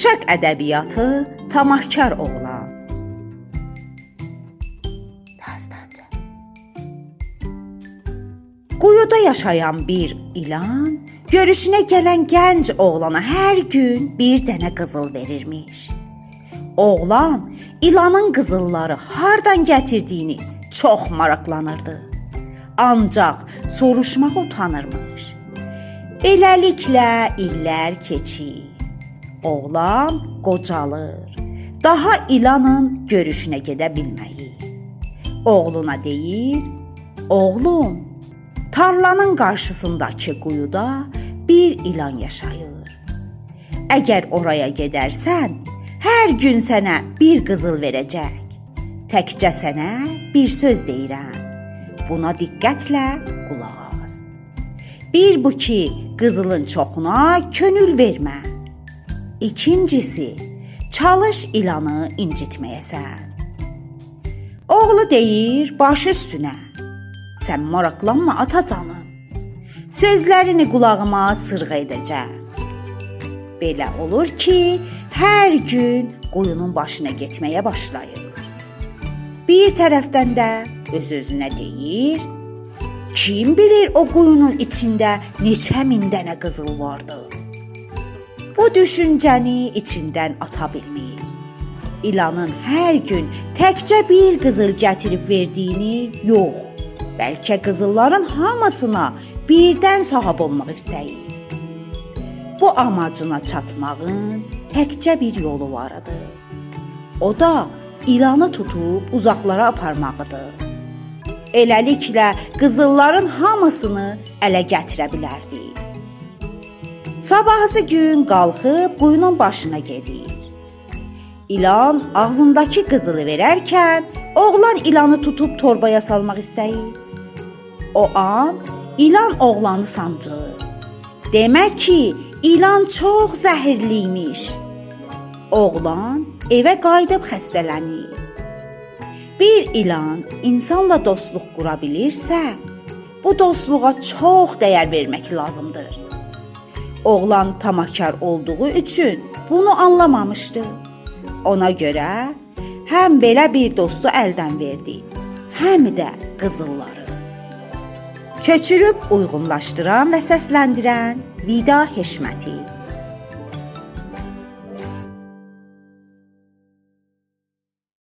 Uşaq ədəbiyyatı Tamahkar oğlan. Dastanca. Quyuda yaşayan bir ilan görüşünə gələn gənc oğlana hər gün bir dənə qızıl verirmiş. Oğlan ilanın qızılları hardan gətirdiyini çox maraqlanırdı. Ancaq soruşmağa utanırmış. Beləliklə illər keçir. Oğlan qocalır. Daha ilanın görüşünə gedə bilməyir. Oğluna deyir: "Oğlum, tarlanın qarşısındakı quyuda bir ilan yaşayır. Əgər oraya gedərsən, hər gün sənə bir qızıl verəcək. Təkcə sənə bir söz deyirəm. Buna diqqətlə qulaq as. Bir bu ki, qızılın çoxuna könül vermə. İkincisi, çalış ilanı incitməyəsən. Oğlu deyir, baş üstünə. Sən maraqlanma ata canım. Sözlərini qulağıma sırğa edəcəm. Belə olur ki, hər gün qoyunun başına getməyə başlayır. Bir tərəfdən də öz-özünə deyir: Kim bilir o quyunun içində neçə min dənə qızıl vardı. Bu düşüncəni içindən ata bilmir. İlanın hər gün təkcə bir qızıl gətirib verdiyini yox, bəlkə qızılların hamısına birdən sahib olmaq istəyir. Bu amacına çatmağın təkcə bir yolu var idi. O da ilanı tutub uzaqlara aparmağıdır. Eləliklə qızılların hamısını ələ gətirə bilərdi. Sabahısı gün qalxıb quyunun başına gedir. İlan ağzındakı qızılı verərkən oğlan ilanı tutub torbaya salmaq istəyir. O an ilan oğlanı sancır. Demək ki, ilan çox zəhərli imiş. Oğlan evə qayıdıb xəstələnir. Bir ilan insanla dostluq qura bilirsə, bu dostluğa çox dəyər vermək lazımdır. Oğlan tamahkar olduğu üçün bunu anlamamışdı. Ona görə həm belə bir dostu əldən verdi, həm də qızılları. Köçürüb uyğunlaşdıran və səsləndirən Vida Heşməti